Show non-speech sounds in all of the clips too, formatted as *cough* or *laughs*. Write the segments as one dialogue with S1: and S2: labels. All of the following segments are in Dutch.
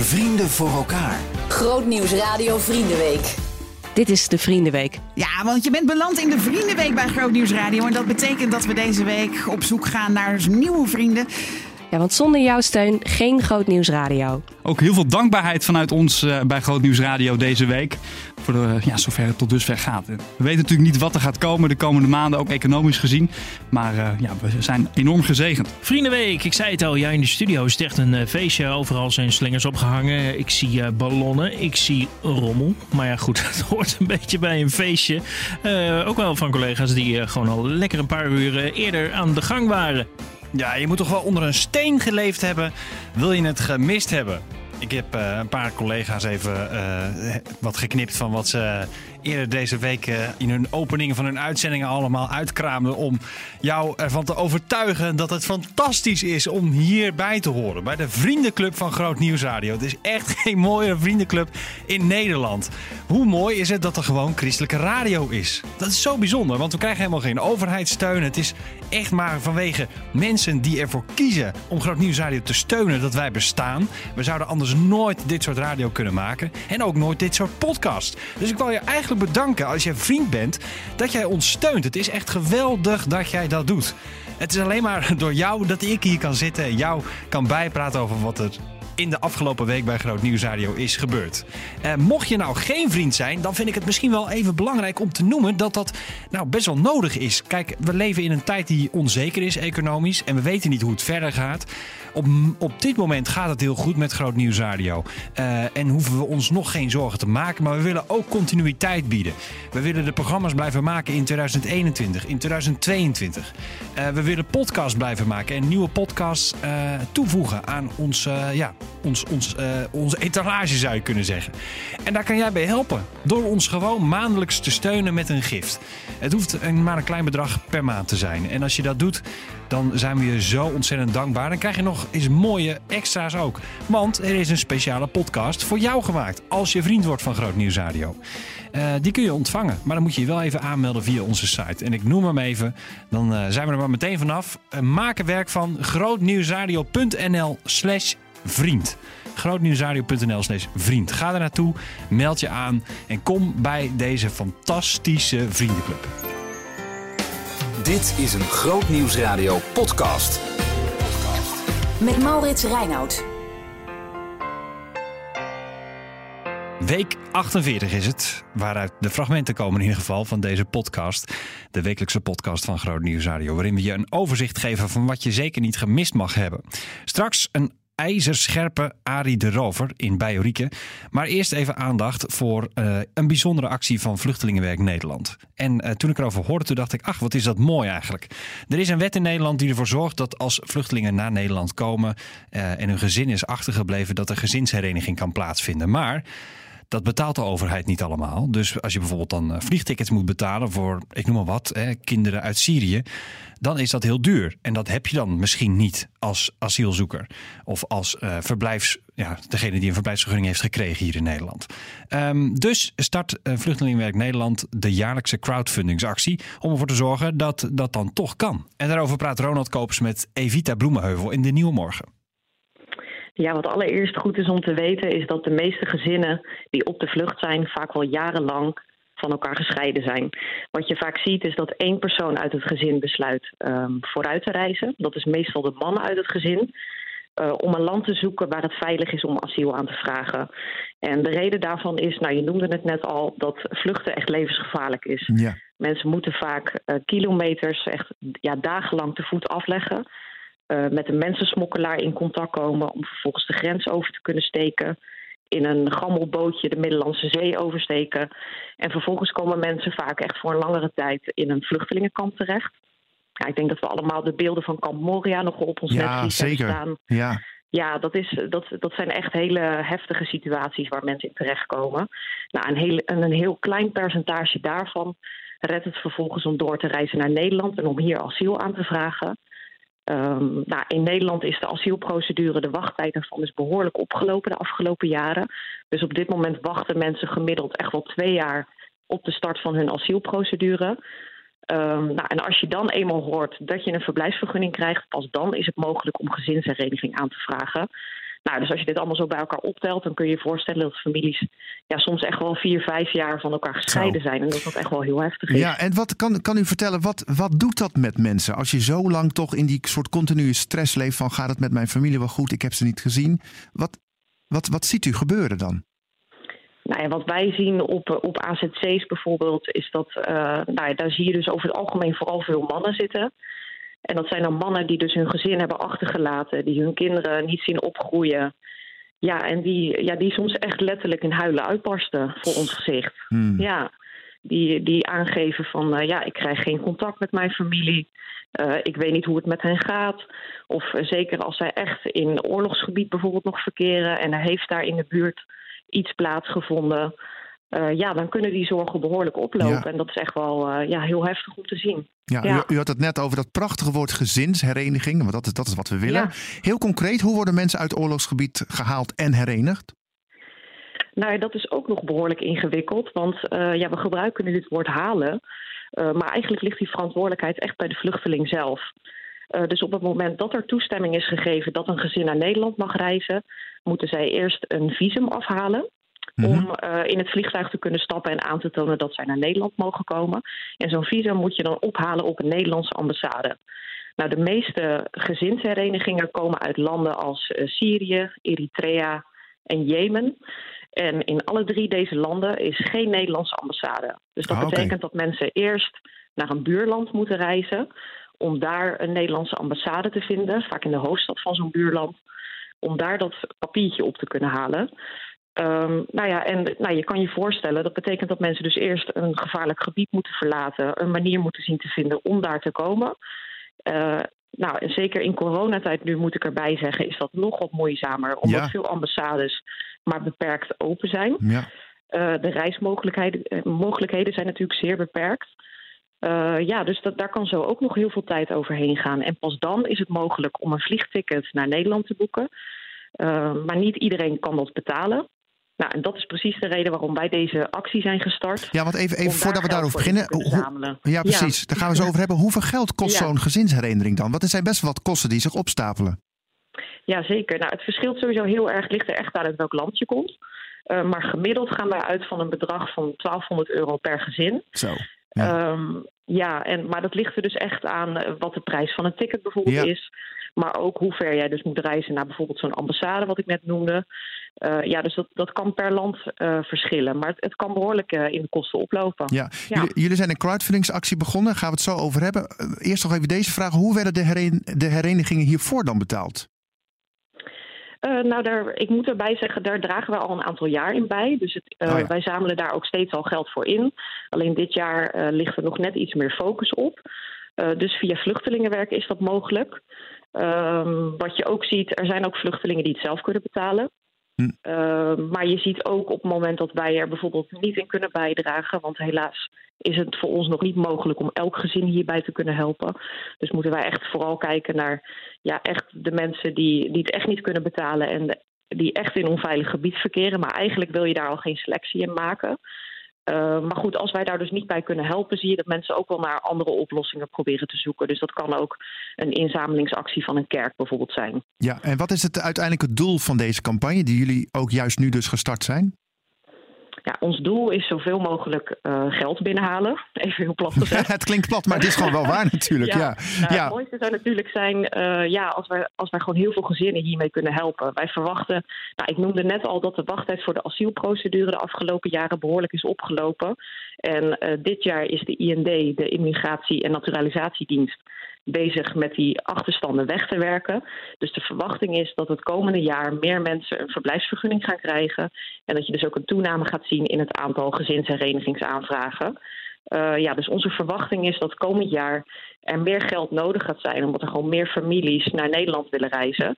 S1: Vrienden voor elkaar.
S2: Grootnieuws Radio Vriendenweek.
S3: Dit is de Vriendenweek.
S4: Ja, want je bent beland in de Vriendenweek bij Grootnieuws Radio. En dat betekent dat we deze week op zoek gaan naar nieuwe vrienden.
S3: Ja, want zonder jouw steun geen Grootnieuws Radio.
S5: Ook heel veel dankbaarheid vanuit ons uh, bij Grootnieuws Radio deze week. Voor de, ja, zover het tot dusver gaat. We weten natuurlijk niet wat er gaat komen de komende maanden, ook economisch gezien. Maar uh, ja, we zijn enorm gezegend.
S6: Vriendenweek, ik zei het al, ja, in de studio is het echt een uh, feestje. Overal zijn slingers opgehangen. Ik zie ballonnen, ik zie rommel. Maar ja, goed, *laughs* het hoort een beetje bij een feestje. ook wel van collega's die gewoon al lekker een paar uur eerder aan de gang waren.
S7: Ja, je moet toch wel onder een steen geleefd hebben, wil je het gemist hebben. Ik heb uh, een paar collega's even uh, wat geknipt van wat ze eerder deze week uh, in hun openingen van hun uitzendingen allemaal uitkraamden. Om jou ervan te overtuigen dat het fantastisch is om hierbij te horen. Bij de Vriendenclub van Groot Nieuws Radio. Het is echt *laughs* geen mooie vriendenclub in Nederland. Hoe mooi is het dat er gewoon christelijke radio is? Dat is zo bijzonder, want we krijgen helemaal geen overheidssteun. Het is echt maar vanwege mensen die ervoor kiezen om Groot Nieuws Radio te steunen dat wij bestaan. We zouden anders nooit dit soort radio kunnen maken. En ook nooit dit soort podcast. Dus ik wil je eigenlijk bedanken als je vriend bent dat jij ons steunt. Het is echt geweldig dat jij dat doet. Het is alleen maar *laughs* door jou dat ik hier kan zitten en jou kan bijpraten over wat er in de afgelopen week bij Groot Nieuws Radio is gebeurd. Eh, mocht je nou geen vriend zijn, dan vind ik het misschien wel even belangrijk om te noemen dat dat nou best wel nodig is. Kijk, we leven in een tijd die onzeker is economisch en we weten niet hoe het verder gaat. Op, op dit moment gaat het heel goed met Groot Nieuws Radio. Uh, en hoeven we ons nog geen zorgen te maken. Maar we willen ook continuïteit bieden. We willen de programma's blijven maken in 2021, in 2022. Uh, we willen podcasts blijven maken en nieuwe podcasts toevoegen aan ons, ja, ons, ons, onze etalage, zou je kunnen zeggen. En daar kan jij bij helpen. Door ons gewoon maandelijks te steunen met een gift. Het hoeft een, maar een klein bedrag per maand te zijn. En als je dat doet, dan zijn we je zo ontzettend dankbaar. Dan krijg je nog eens mooie extra's ook. Want er is een speciale podcast voor jou gemaakt. Als je vriend wordt van Groot Nieuws Radio. Uh, die kun je ontvangen. Maar dan moet je je wel even aanmelden via onze site. En ik noem hem even. Dan uh, zijn we er maar meteen vanaf. Uh, maak er werk van grootnieuwsradio.nl vriend grootnieuwsradio.nl slash vriend. Ga er naartoe, meld je aan en kom bij deze fantastische vriendenclub.
S1: Dit is een Grootnieuwsradio podcast.
S2: Met Maurits Reinoud.
S7: Week 48 is het, waaruit de fragmenten komen in ieder geval van deze podcast. De wekelijkse podcast van Groot Nieuws Radio, waarin we je een overzicht geven van wat je zeker niet gemist mag hebben. Straks een ijzerscherpe Arie de Rover in Bijorieke. Maar eerst even aandacht voor uh, een bijzondere actie van Vluchtelingenwerk Nederland. En uh, toen ik erover hoorde, toen dacht ik, ach, wat is dat mooi eigenlijk. Er is een wet in Nederland die ervoor zorgt dat als vluchtelingen naar Nederland komen uh, en hun gezin is achtergebleven, dat er gezinshereniging kan plaatsvinden. Maar dat betaalt de overheid niet allemaal. Dus als je bijvoorbeeld dan vliegtickets moet betalen voor, ik noem maar wat, hè, kinderen uit Syrië, dan is dat heel duur. En dat heb je dan misschien niet als asielzoeker of als uh, verblijfs, ja, degene die een verblijfsvergunning heeft gekregen hier in Nederland. Um, dus start uh, Vluchtelingenwerk Nederland de jaarlijkse crowdfundingsactie om ervoor te zorgen dat dat dan toch kan. En daarover praat Ronald Koops met Evita Bloemenheuvel in de Nieuwe Morgen.
S8: Ja, wat allereerst goed is om te weten is dat de meeste gezinnen die op de vlucht zijn vaak wel jarenlang van elkaar gescheiden zijn. Wat je vaak ziet is dat één persoon uit het gezin besluit um, vooruit te reizen. Dat is meestal de man uit het gezin. Uh, om een land te zoeken waar het veilig is om asiel aan te vragen. En de reden daarvan is, nou je noemde het net al, dat vluchten echt levensgevaarlijk is.
S7: Ja.
S8: Mensen moeten vaak uh, kilometers, echt ja, dagenlang te voet afleggen. Uh, met een mensensmokkelaar in contact komen om vervolgens de grens over te kunnen steken in een gammelbootje de Middellandse Zee oversteken. En vervolgens komen mensen vaak echt voor een langere tijd in een vluchtelingenkamp terecht. Ja, ik denk dat we allemaal de beelden van Kamp Moria nog op ons
S7: ja,
S8: netvlies hebben
S7: zeker.
S8: staan.
S7: Ja,
S8: Ja, dat, is, dat, dat zijn echt hele heftige situaties waar mensen in terechtkomen. Nou, een, heel, een heel klein percentage daarvan redt het vervolgens om door te reizen naar Nederland en om hier asiel aan te vragen. Um, nou, in Nederland is de asielprocedure, de wachttijd daarvan is behoorlijk opgelopen de afgelopen jaren. Dus op dit moment wachten mensen gemiddeld echt wel twee jaar op de start van hun asielprocedure. Um, nou, en als je dan eenmaal hoort dat je een verblijfsvergunning krijgt, pas dan is het mogelijk om gezinshereniging aan te vragen. Nou, dus als je dit allemaal zo bij elkaar optelt, dan kun je je voorstellen dat families ja, soms echt wel vier, vijf jaar van elkaar gescheiden zijn. En dat dat echt wel heel heftig is.
S9: Ja, en wat kan, kan u vertellen, wat, wat doet dat met mensen? Als je zo lang toch in die soort continue stress leeft van gaat het met mijn familie wel goed, ik heb ze niet gezien. Wat, wat, wat ziet u gebeuren dan?
S8: Nou ja, wat wij zien op, op AZC's bijvoorbeeld, is dat uh, nou ja, daar zie je dus over het algemeen vooral veel mannen zitten. En dat zijn dan mannen die dus hun gezin hebben achtergelaten, die hun kinderen niet zien opgroeien. Ja, en die, ja, die soms echt letterlijk in huilen uitbarsten voor ons gezicht.
S9: Hmm.
S8: Ja, die, die aangeven van uh, ja, ik krijg geen contact met mijn familie. Uh, ik weet niet hoe het met hen gaat. Of uh, zeker als zij echt in oorlogsgebied bijvoorbeeld nog verkeren en er heeft daar in de buurt iets plaatsgevonden. Uh, ja, dan kunnen die zorgen behoorlijk oplopen.
S9: Ja.
S8: En dat is echt wel uh, ja, heel heftig om te zien.
S9: Ja,
S8: Ja.
S9: U, u had het net over dat prachtige woord gezinshereniging, want dat is, dat is wat we willen.
S8: Ja.
S9: Heel concreet, hoe worden mensen uit oorlogsgebied gehaald en herenigd?
S8: Nou, ja, dat is ook nog behoorlijk ingewikkeld. Want uh, ja, we gebruiken nu het woord halen. Maar eigenlijk ligt die verantwoordelijkheid echt bij de vluchteling zelf. Uh, dus op het moment dat er toestemming is gegeven dat een gezin naar Nederland mag reizen, moeten zij eerst een visum afhalen.
S9: Mhm.
S8: Om uh, in het vliegtuig te kunnen stappen en aan te tonen dat zij naar Nederland mogen komen. En zo'n visum moet je dan ophalen op een Nederlandse ambassade. Nou, de meeste gezinsherenigingen komen uit landen als uh, Syrië, Eritrea en Jemen. En in alle drie deze landen is geen Nederlandse ambassade. Dus dat
S9: Ah,
S8: betekent dat mensen eerst naar een buurland moeten reizen om daar een Nederlandse ambassade te vinden, vaak in de hoofdstad van zo'n buurland, om daar dat papiertje op te kunnen halen. Um, nou ja, en nou, je kan je voorstellen, dat betekent dat mensen dus eerst een gevaarlijk gebied moeten verlaten, een manier moeten zien te vinden om daar te komen. Uh, nou, en zeker in coronatijd nu moet ik erbij zeggen, is dat nog wat moeizamer, omdat
S9: Ja.
S8: veel ambassades maar beperkt open zijn.
S9: Ja.
S8: Uh, de reismogelijkheden eh, mogelijkheden zijn natuurlijk zeer beperkt. Uh, ja, dus dat, daar kan zo ook nog heel veel tijd overheen gaan. En pas dan is het mogelijk om een vliegticket naar Nederland te boeken. Uh, maar niet iedereen kan dat betalen. Nou, en dat is precies de reden waarom wij deze actie zijn gestart.
S9: Ja, want even, even voordat we
S8: daar
S9: daarover beginnen. hoe- ja, precies. Daar gaan we zo over hebben. Hoeveel geld kost
S8: Ja.
S9: zo'n gezinshereniging dan? Want er zijn best wel wat kosten die zich opstapelen.
S8: Ja, zeker. Nou, het verschilt sowieso heel erg. Ligt er echt aan uit welk land je komt. Uh, maar gemiddeld gaan wij uit van een bedrag van 1200 euro per gezin.
S9: Zo. Ja.
S8: Um, ja, en, maar dat ligt er dus echt aan eh, wat de prijs van een ticket bijvoorbeeld
S9: Ja.
S8: is. Maar ook hoe ver jij dus moet reizen naar bijvoorbeeld zo'n ambassade, wat ik net noemde. Uh, ja, dus dat, dat kan per land uh, verschillen. Maar het, het kan behoorlijk uh, in de kosten oplopen.
S9: Ja.
S8: Ja.
S9: Jullie, jullie zijn een crowdfundingsactie begonnen. Gaan we het zo over hebben. Eerst nog even deze vraag. Hoe werden de, heren, de herenigingen hiervoor dan betaald?
S8: Uh, nou, daar, ik moet erbij zeggen, daar dragen we al een aantal jaar in bij. Dus het, uh,
S9: Oh ja.
S8: wij zamelen daar ook steeds al geld voor in. Alleen dit jaar uh, ligt er nog net iets meer focus op. Dus via vluchtelingenwerk is dat mogelijk. Um, wat je ook ziet, er zijn ook vluchtelingen die het zelf kunnen betalen.
S9: Hm.
S8: Uh, maar je ziet ook op het moment dat wij er bijvoorbeeld niet in kunnen bijdragen, want helaas is het voor ons nog niet mogelijk om elk gezin hierbij te kunnen helpen. Dus moeten wij echt vooral kijken naar ja, echt de mensen die, die het echt niet kunnen betalen en die echt in onveilig gebied verkeren. Maar eigenlijk wil je daar al geen selectie in maken. Uh, maar goed, als wij daar dus niet bij kunnen helpen, zie je dat mensen ook wel naar andere oplossingen proberen te zoeken. Dus dat kan ook een inzamelingsactie van een kerk bijvoorbeeld zijn.
S9: Ja, en wat is het uiteindelijke doel van deze campagne, die jullie ook juist nu dus gestart zijn?
S8: Ja, ons doel is zoveel mogelijk uh, geld binnenhalen. *laughs* Even heel plat gezegd. *laughs*
S9: het klinkt plat, maar het is gewoon wel waar *laughs* natuurlijk. Ja,
S8: Nou,
S9: ja.
S8: Het mooiste zou natuurlijk zijn uh, ja, als, wij, als wij gewoon heel veel gezinnen hiermee kunnen helpen. Wij verwachten, nou, ik noemde net al dat de wachttijd voor de asielprocedure de afgelopen jaren behoorlijk is opgelopen. En uh, dit jaar is de IND, de Immigratie- en Naturalisatiedienst, bezig met die achterstanden weg te werken. Dus de verwachting is dat het komende jaar meer mensen een verblijfsvergunning gaan krijgen. En dat je dus ook een toename gaat zien in het aantal gezinsherenigingsaanvragen. Uh, ja, dus onze verwachting is dat komend jaar er meer geld nodig gaat zijn, omdat er gewoon meer families naar Nederland willen reizen.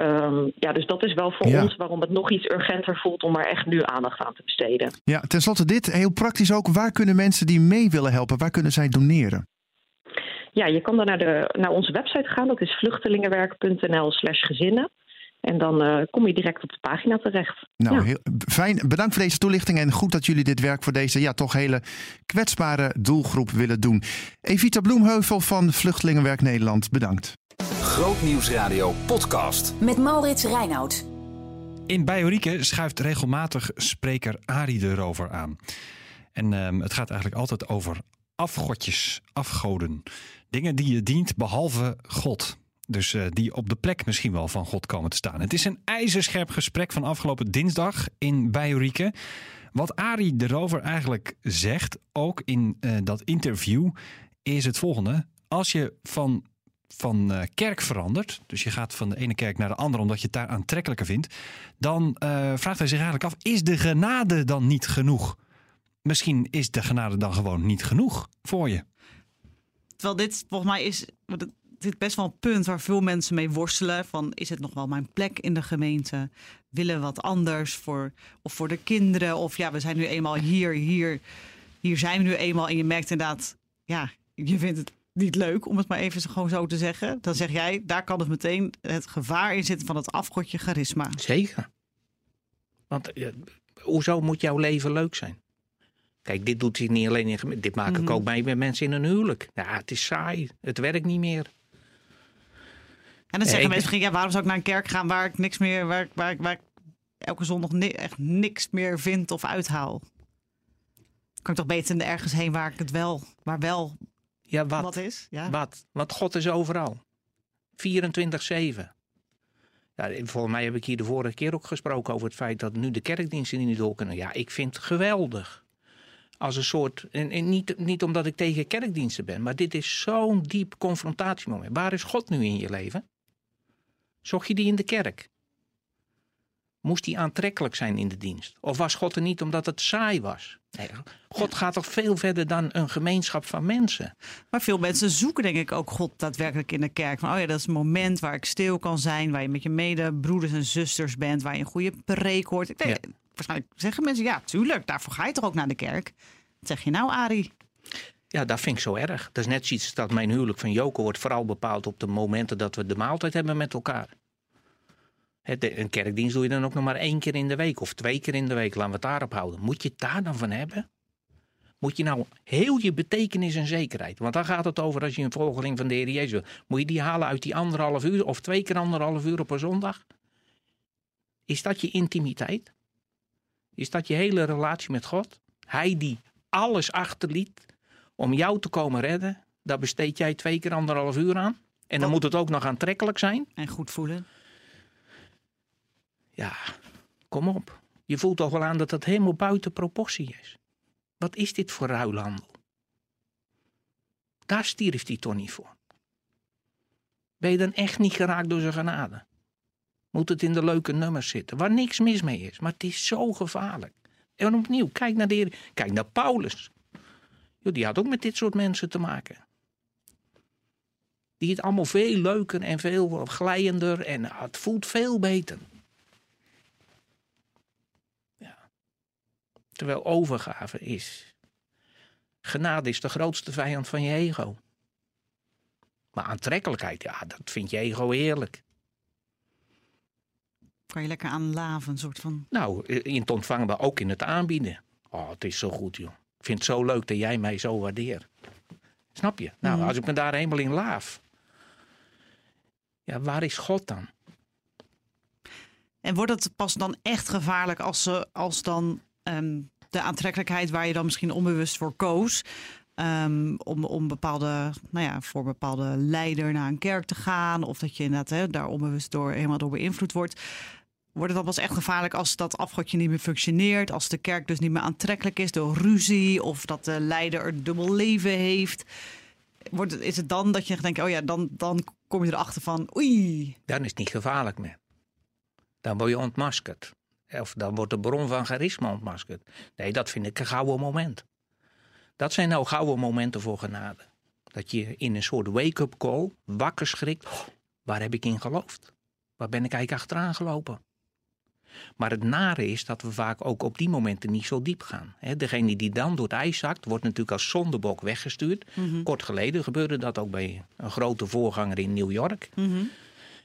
S8: Um, ja, dus dat is wel voor
S9: Ja.
S8: ons waarom het nog iets urgenter voelt om er echt nu aandacht aan te besteden.
S9: ja, tenslotte dit, heel praktisch ook. Waar kunnen mensen die mee willen helpen, waar kunnen zij doneren?
S8: Ja, je kan dan naar, de, naar onze website gaan. Dat is vluchtelingenwerk.nl slash gezinnen. En dan uh, kom je direct op de pagina terecht.
S9: Nou,
S8: Ja.
S9: heel, fijn. Bedankt voor deze toelichting en goed dat jullie dit werk voor deze ja, toch hele kwetsbare doelgroep willen doen. Evita Bloemheuvel van Vluchtelingenwerk Nederland, bedankt.
S1: Grootnieuwsradio podcast.
S2: Met Maurits Reinoud.
S7: In Bijorieke schuift regelmatig spreker Arie erover aan. En ehm, het gaat eigenlijk altijd over afgodjes, afgoden. Dingen die je dient behalve God. Dus eh, die op de plek misschien wel van God komen te staan. Het is een ijzerscherp gesprek van afgelopen dinsdag in Bijorieke. Wat Arie erover eigenlijk zegt, ook in eh, dat interview, is het volgende. Als je van, van eh, kerk verandert, dus je gaat van de ene kerk naar de andere omdat je het daar aantrekkelijker vindt, dan vraagt hij zich eigenlijk af: is de genade dan niet genoeg? Misschien is de genade dan gewoon niet genoeg voor je.
S4: Terwijl dit volgens mij is dit best wel een punt waar veel mensen mee worstelen. Van is het nog wel mijn plek in de gemeente? Willen wat anders voor, of voor de kinderen? Of ja, we zijn nu eenmaal hier, hier, hier zijn we nu eenmaal. En je merkt inderdaad, ja, je vindt het niet leuk om het maar even gewoon zo te zeggen. Dan zeg jij, daar kan het meteen het gevaar in zitten van het afgodje charisma.
S10: Zeker. Want hoezo moet jouw leven leuk zijn? Kijk, dit doet zich niet alleen in Dit maak ik
S4: Mhm.
S10: ook mee met mensen in een huwelijk. Ja, het is saai. Het werkt niet meer.
S4: En dan zeggen mensen, misschien, ja, waarom zou ik naar een kerk gaan waar ik niks meer, waar, ik- waar, waar ik elke zondag ni- echt niks meer vind of uithaal? Kan ik toch beter ergens heen waar ik het wel, waar wel
S10: Ja, wat?
S4: wat is? Ja.
S10: Wat? Want God is overal. 24-7. Ja, volgens mij heb ik hier de vorige keer ook gesproken over het feit dat nu de kerkdiensten niet door kunnen. Ja, ik vind het geweldig. Als een soort, en, en niet, niet omdat ik tegen kerkdiensten ben, maar dit is zo'n diep confrontatiemoment. Waar is God nu in je leven? Zocht je die in de kerk? Moest die aantrekkelijk zijn in de dienst? Of was God er niet omdat het saai was? Nee, God gaat toch veel verder dan een gemeenschap van mensen.
S4: Maar veel mensen zoeken denk ik ook God daadwerkelijk in de kerk. Van, oh ja, dat is een moment waar ik stil kan zijn, waar je met je medebroeders en zusters bent, waar je een goede preek hoort. Ik Waarschijnlijk zeggen mensen, ja, tuurlijk, daarvoor ga je toch ook naar de kerk. Wat zeg je nou, Arie?
S10: Ja, dat vind ik zo erg. Dat is net zoiets dat mijn huwelijk van Joko wordt vooral bepaald op de momenten dat we de maaltijd hebben met elkaar. Een kerkdienst doe je dan ook nog maar één keer in de week of twee keer in de week. Laten we het daarop houden. Moet je het daar dan van hebben? Moet je nou heel je betekenis en zekerheid? Want daar gaat het over als je een volgeling van de Heer Jezus bent. Moet je die halen uit die anderhalf uur of twee keer anderhalf uur op een zondag? Is dat je intimiteit? Is dat je hele relatie met God? Hij die alles achterliet om jou te komen redden, daar besteed jij twee keer anderhalf uur aan. En dan moet het ook nog aantrekkelijk zijn.
S4: En goed voelen.
S10: Ja, kom op. Je voelt toch wel aan dat dat helemaal buiten proportie is. Wat is dit voor ruilhandel? Daar stierf hij toch niet voor. Ben je dan echt niet geraakt door zijn genade? Moet het in de leuke nummers zitten, waar niks mis mee is. Maar het is zo gevaarlijk. En opnieuw, kijk naar, de kijk naar Paulus. Joh, die had ook met dit soort mensen te maken. Die het allemaal veel leuker en veel glijender en het voelt veel beter. Ja. Terwijl overgave is. Genade is de grootste vijand van je ego. Maar aantrekkelijkheid, ja, dat vindt je ego heerlijk.
S4: Kan je lekker aan laven, een soort van...
S10: Nou, in het ontvangen, maar ook in het aanbieden. Oh, het is zo goed, joh. Ik vind het zo leuk dat jij mij zo waardeert. Snap je? Nou,
S4: Mhm.
S10: als ik me daar helemaal in laaf. Ja, waar is God dan?
S4: En wordt het pas dan echt gevaarlijk als, ze, als dan ehm, de aantrekkelijkheid waar je dan misschien onbewust voor koos. ehm, om, om bepaalde, nou ja, voor bepaalde leider naar een kerk te gaan. Of dat je inderdaad hè, daar onbewust door helemaal door beïnvloed wordt. Wordt het dan pas echt gevaarlijk als dat afgodje niet meer functioneert? Als de kerk dus niet meer aantrekkelijk is door ruzie? Of dat de leider een dubbel leven heeft? Wordt is het dan dat je denkt, oh ja, dan, dan kom je erachter van, oei,
S10: Dan is het niet gevaarlijk meer. Dan word je ontmaskerd. Of dan wordt de bron van charisma ontmaskerd. Nee, dat vind ik een gouden moment. Dat zijn nou gouden momenten voor genade. Dat je in een soort wake-up call wakker schrikt. "Oh, waar heb ik in geloofd? Waar ben ik eigenlijk achteraan gelopen? Maar het nare is dat we vaak ook op die momenten niet zo diep gaan. Degene die dan door het ijs zakt, wordt natuurlijk als zondebok weggestuurd. Kort geleden gebeurde dat ook bij een grote voorganger in New York.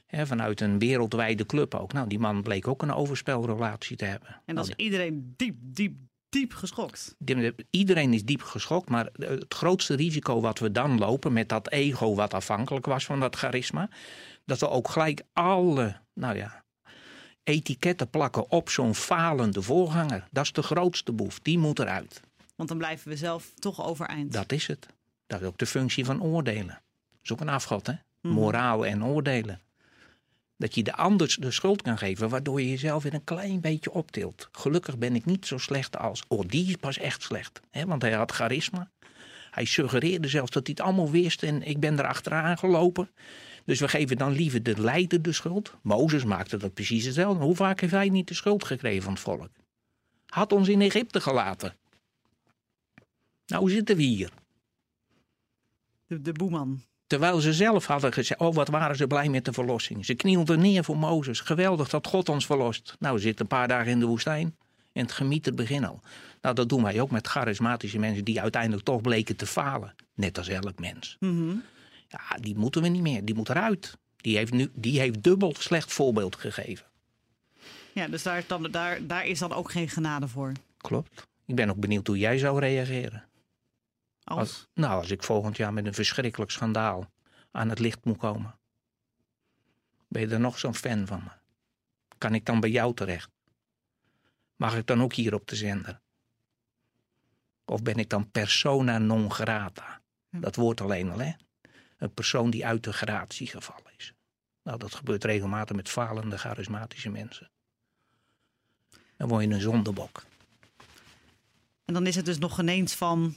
S10: Hè, vanuit een wereldwijde club ook. Nou, die man bleek ook een overspelrelatie te hebben.
S4: En
S10: Nou,
S4: is iedereen diep, diep, diep geschokt.
S10: de- Iedereen is diep geschokt, maar het grootste risico wat we dan lopen met dat ego wat afhankelijk was van dat charisma, dat we ook gelijk alle, nou ja, etiketten plakken op zo'n falende voorganger. Dat is de grootste boef. Die moet eruit.
S4: Want dan blijven we zelf toch overeind.
S10: Dat is het. Dat is ook de functie van oordelen. Dat is ook een afgod, hè?
S4: Mhm.
S10: Moraal en oordelen. Dat je de ander de schuld kan geven, waardoor je jezelf weer een klein beetje optilt. Gelukkig ben ik niet zo slecht als. Oh, die is pas echt slecht. Hè? Want hij had charisma. Hij suggereerde zelfs dat hij het allemaal wist en ik ben er achteraan gelopen. Dus we geven dan liever de leider de schuld. Mozes maakte dat precies hetzelfde. Hoe vaak heeft hij niet de schuld gekregen van het volk? Had ons in Egypte gelaten. Nou zitten we hier.
S4: De, de boeman.
S10: Terwijl ze zelf hadden gezegd, oh wat waren ze blij met de verlossing. Ze knielden neer voor Mozes. Geweldig dat God ons verlost. Nou, we zitten een paar dagen in de woestijn en het gemiet begin al. Nou, dat doen wij ook met charismatische mensen die uiteindelijk toch bleken te falen. Net als elk mens.
S4: Mhm.
S10: Ja, die moeten we niet meer. Die moet eruit. Die heeft, nu, die heeft dubbel slecht voorbeeld gegeven.
S4: Ja, dus daar, is dan, daar, daar is dan ook geen genade voor.
S10: Klopt. Ik ben ook benieuwd hoe jij zou reageren.
S4: Als,
S10: nou, als ik volgend jaar met een verschrikkelijk schandaal aan het licht moet komen. Ben je er nog zo'n fan van me? Kan ik dan bij jou terecht? Mag ik dan ook hier op de zender? Of ben ik dan persona non grata? Dat woord alleen al, hè? Een persoon die uit de gratie gevallen is. Nou, dat gebeurt regelmatig met falende charismatische mensen. Dan word je een zondebok.
S4: En dan is het dus nog geen eens van.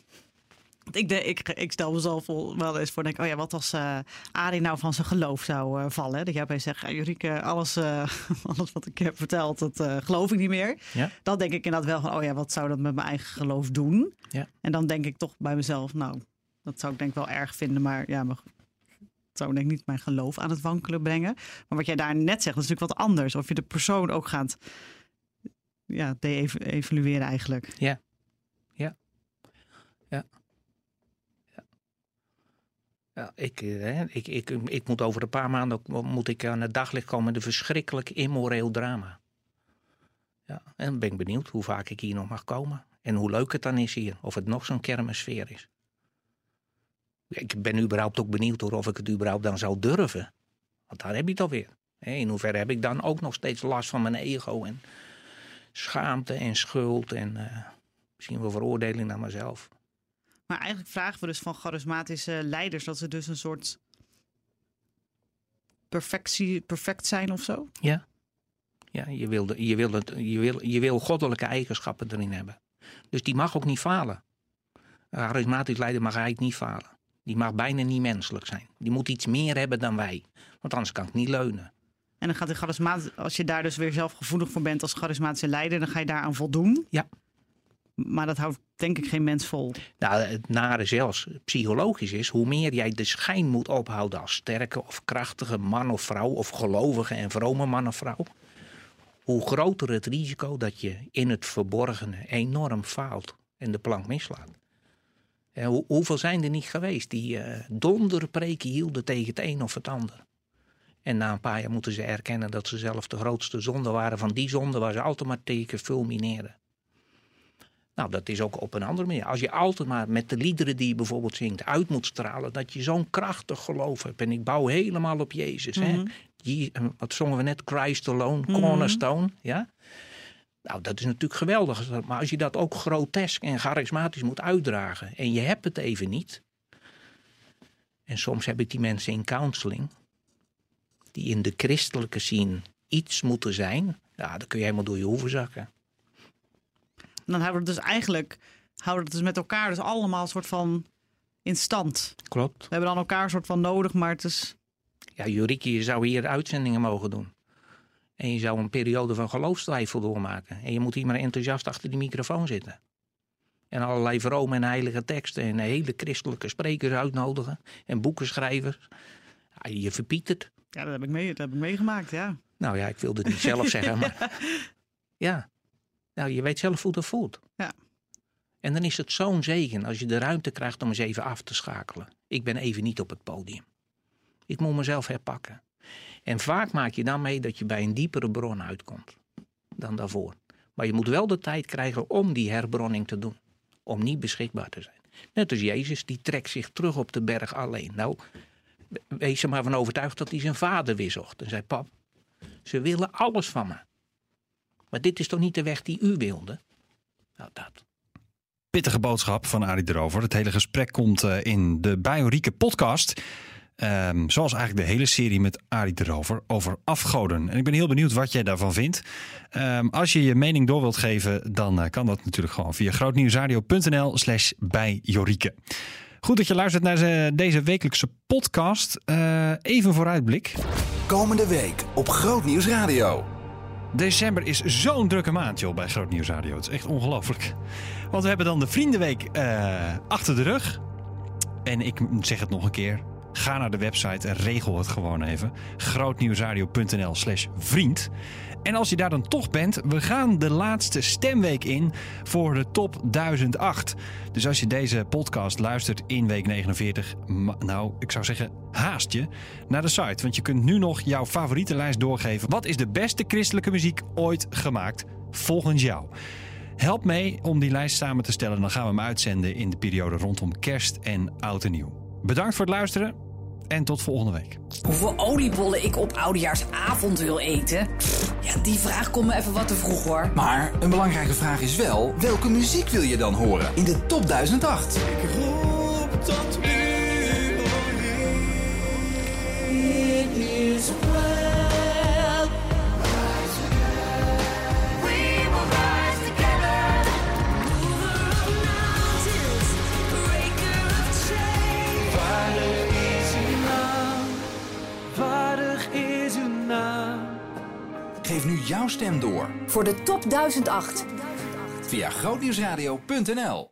S4: Ik, de, ik, ik stel mezelf wel eens voor, denk, oh ja, wat als uh, Arie nou van zijn geloof zou uh, vallen? Dat jij opeens zegt, ja, Jurieke, alles, uh, *laughs* alles wat ik heb verteld, dat geloof ik niet meer.
S10: Ja.
S4: Dan denk ik inderdaad wel van, oh ja, wat zou dat met mijn eigen geloof doen?
S10: Ja.
S4: En dan denk ik toch bij mezelf, nou, dat zou ik denk wel erg vinden, maar ja, maar het zou denk ik niet mijn geloof aan het wankelen brengen. Maar wat jij daar net zegt, dat is natuurlijk wat anders. Of je de persoon ook gaat ja, de-evalueren eigenlijk.
S10: Ja. Ja. Ja. Ja. ik, hè, ik, ik, ik moet over een paar maanden moet ik aan het daglicht komen een verschrikkelijk immoreel drama. Ja, en ben ik benieuwd hoe vaak ik hier nog mag komen. En hoe leuk het dan is hier. Of het nog zo'n kermissfeer is. Ik ben überhaupt ook benieuwd hoor, of ik het überhaupt dan zou durven. Want daar heb je het alweer. In hoeverre heb ik dan ook nog steeds last van mijn ego en schaamte en schuld en uh, misschien wel veroordeling naar mezelf.
S4: Maar eigenlijk vragen we dus van charismatische leiders dat ze dus een soort perfectie, perfect zijn of zo?
S10: Ja. Ja, je wil, je, wil het, je, wil, je wil goddelijke eigenschappen erin hebben. Dus die mag ook niet falen. Een charismatisch leider mag eigenlijk niet falen. Die mag bijna niet menselijk zijn. Die moet iets meer hebben dan wij. Want anders kan ik niet leunen.
S4: En dan gaat de charismatisch, als je daar dus weer zelf gevoelig voor bent als charismatische leider, dan ga je daaraan voldoen.
S10: Ja.
S4: Maar dat houdt denk ik geen mens vol.
S10: Nou, het nare zelfs psychologisch is, hoe meer jij de schijn moet ophouden als sterke of krachtige man of vrouw, of gelovige en vrome man of vrouw, hoe groter het risico dat je in het verborgene enorm faalt en de plank mislaat. En hoe, hoeveel zijn er niet geweest die uh, donderpreken hielden tegen het een of het ander? En na een paar jaar moeten ze erkennen dat ze zelf de grootste zonde waren van die zonde waar ze altijd maar tegen fulmineren. Nou, dat is ook op een andere manier. Als je altijd maar met de liederen die je bijvoorbeeld zingt uit moet stralen dat je zo'n krachtig geloof hebt. En ik bouw helemaal op Jezus. Mm -hmm. hè? Je, wat zongen we net? Christ alone, cornerstone. Mm -hmm. Ja? Nou, dat is natuurlijk geweldig. Maar als je dat ook grotesk en charismatisch moet uitdragen. En je hebt het even niet. En soms heb ik die mensen in counseling. Die in de christelijke scene iets moeten zijn. Ja, dan kun je helemaal door je hoeven zakken.
S4: En dan houden we het dus eigenlijk houden we het dus met elkaar dus allemaal een soort van in stand.
S10: Klopt.
S4: We hebben dan elkaar een soort van nodig, maar het is...
S10: Ja, Juriki, je zou hier uitzendingen mogen doen. En je zou een periode van geloofstwijfel doormaken. En je moet hier maar enthousiast achter die microfoon zitten. En allerlei vrome en heilige teksten en hele christelijke sprekers uitnodigen. En boekenschrijvers. Ja, je verpietert.
S4: Ja, dat heb ik, mee, dat heb ik meegemaakt, ja.
S10: Nou ja, ik wilde het niet zelf *laughs* zeggen, maar... Ja. Nou, je weet zelf hoe dat voelt.
S4: Ja.
S10: En dan is het zo'n zegen als je de ruimte krijgt om eens even af te schakelen. Ik ben even niet op het podium. Ik moet mezelf herpakken. En vaak maak je dan mee dat je bij een diepere bron uitkomt dan daarvoor. Maar je moet wel de tijd krijgen om die herbronning te doen. Om niet beschikbaar te zijn. Net als Jezus, die trekt zich terug op de berg alleen. Nou, wees er maar van overtuigd dat hij zijn vader weer zocht. En zei, pap, ze willen alles van me. Maar dit is toch niet de weg die u wilde? Nou, dat.
S7: Pittige boodschap van Arie erover. Het hele gesprek komt eh, in de Biorieke podcast. Ehm, zoals eigenlijk de hele serie met Arie erover, over afgoden. En ik ben heel benieuwd wat jij daarvan vindt. Ehm, als je je mening door wilt geven, dan eh, kan dat natuurlijk gewoon via grootnieuwsradio.nl slash bijjorieke. Goed dat je luistert naar ze- deze wekelijkse podcast. Eh, even vooruitblik.
S1: Komende week op Grootnieuws Radio.
S7: December is zo'n drukke maand, joh, bij Groot Nieuws Radio. Het is echt ongelooflijk. Want we hebben dan de Vriendenweek eh, achter de rug. En ik zeg het nog een keer. Ga naar de website en regel het gewoon even. grootnieuwsradio.nl slash vriend. En als je daar dan toch bent, we gaan de laatste stemweek in voor de top 1008. Dus als je deze podcast luistert in week 49, ma- nou, ik zou zeggen, haast je naar de site. Want je kunt nu nog jouw favoriete lijst doorgeven. Wat is de beste christelijke muziek ooit gemaakt volgens jou? Help mee om die lijst samen te stellen. Dan gaan we hem uitzenden in de periode rondom kerst en oud en nieuw. Bedankt voor het luisteren en tot volgende week.
S2: Hoeveel oliebollen ik op oudejaarsavond wil eten? Pff, Ja, die vraag komt me even wat te vroeg hoor.
S1: Maar een belangrijke vraag is wel, welke muziek wil je dan horen in de top 1008? Geef nu jouw stem door
S2: Voor de top 1008.
S1: via grootnieuwsradio.nl.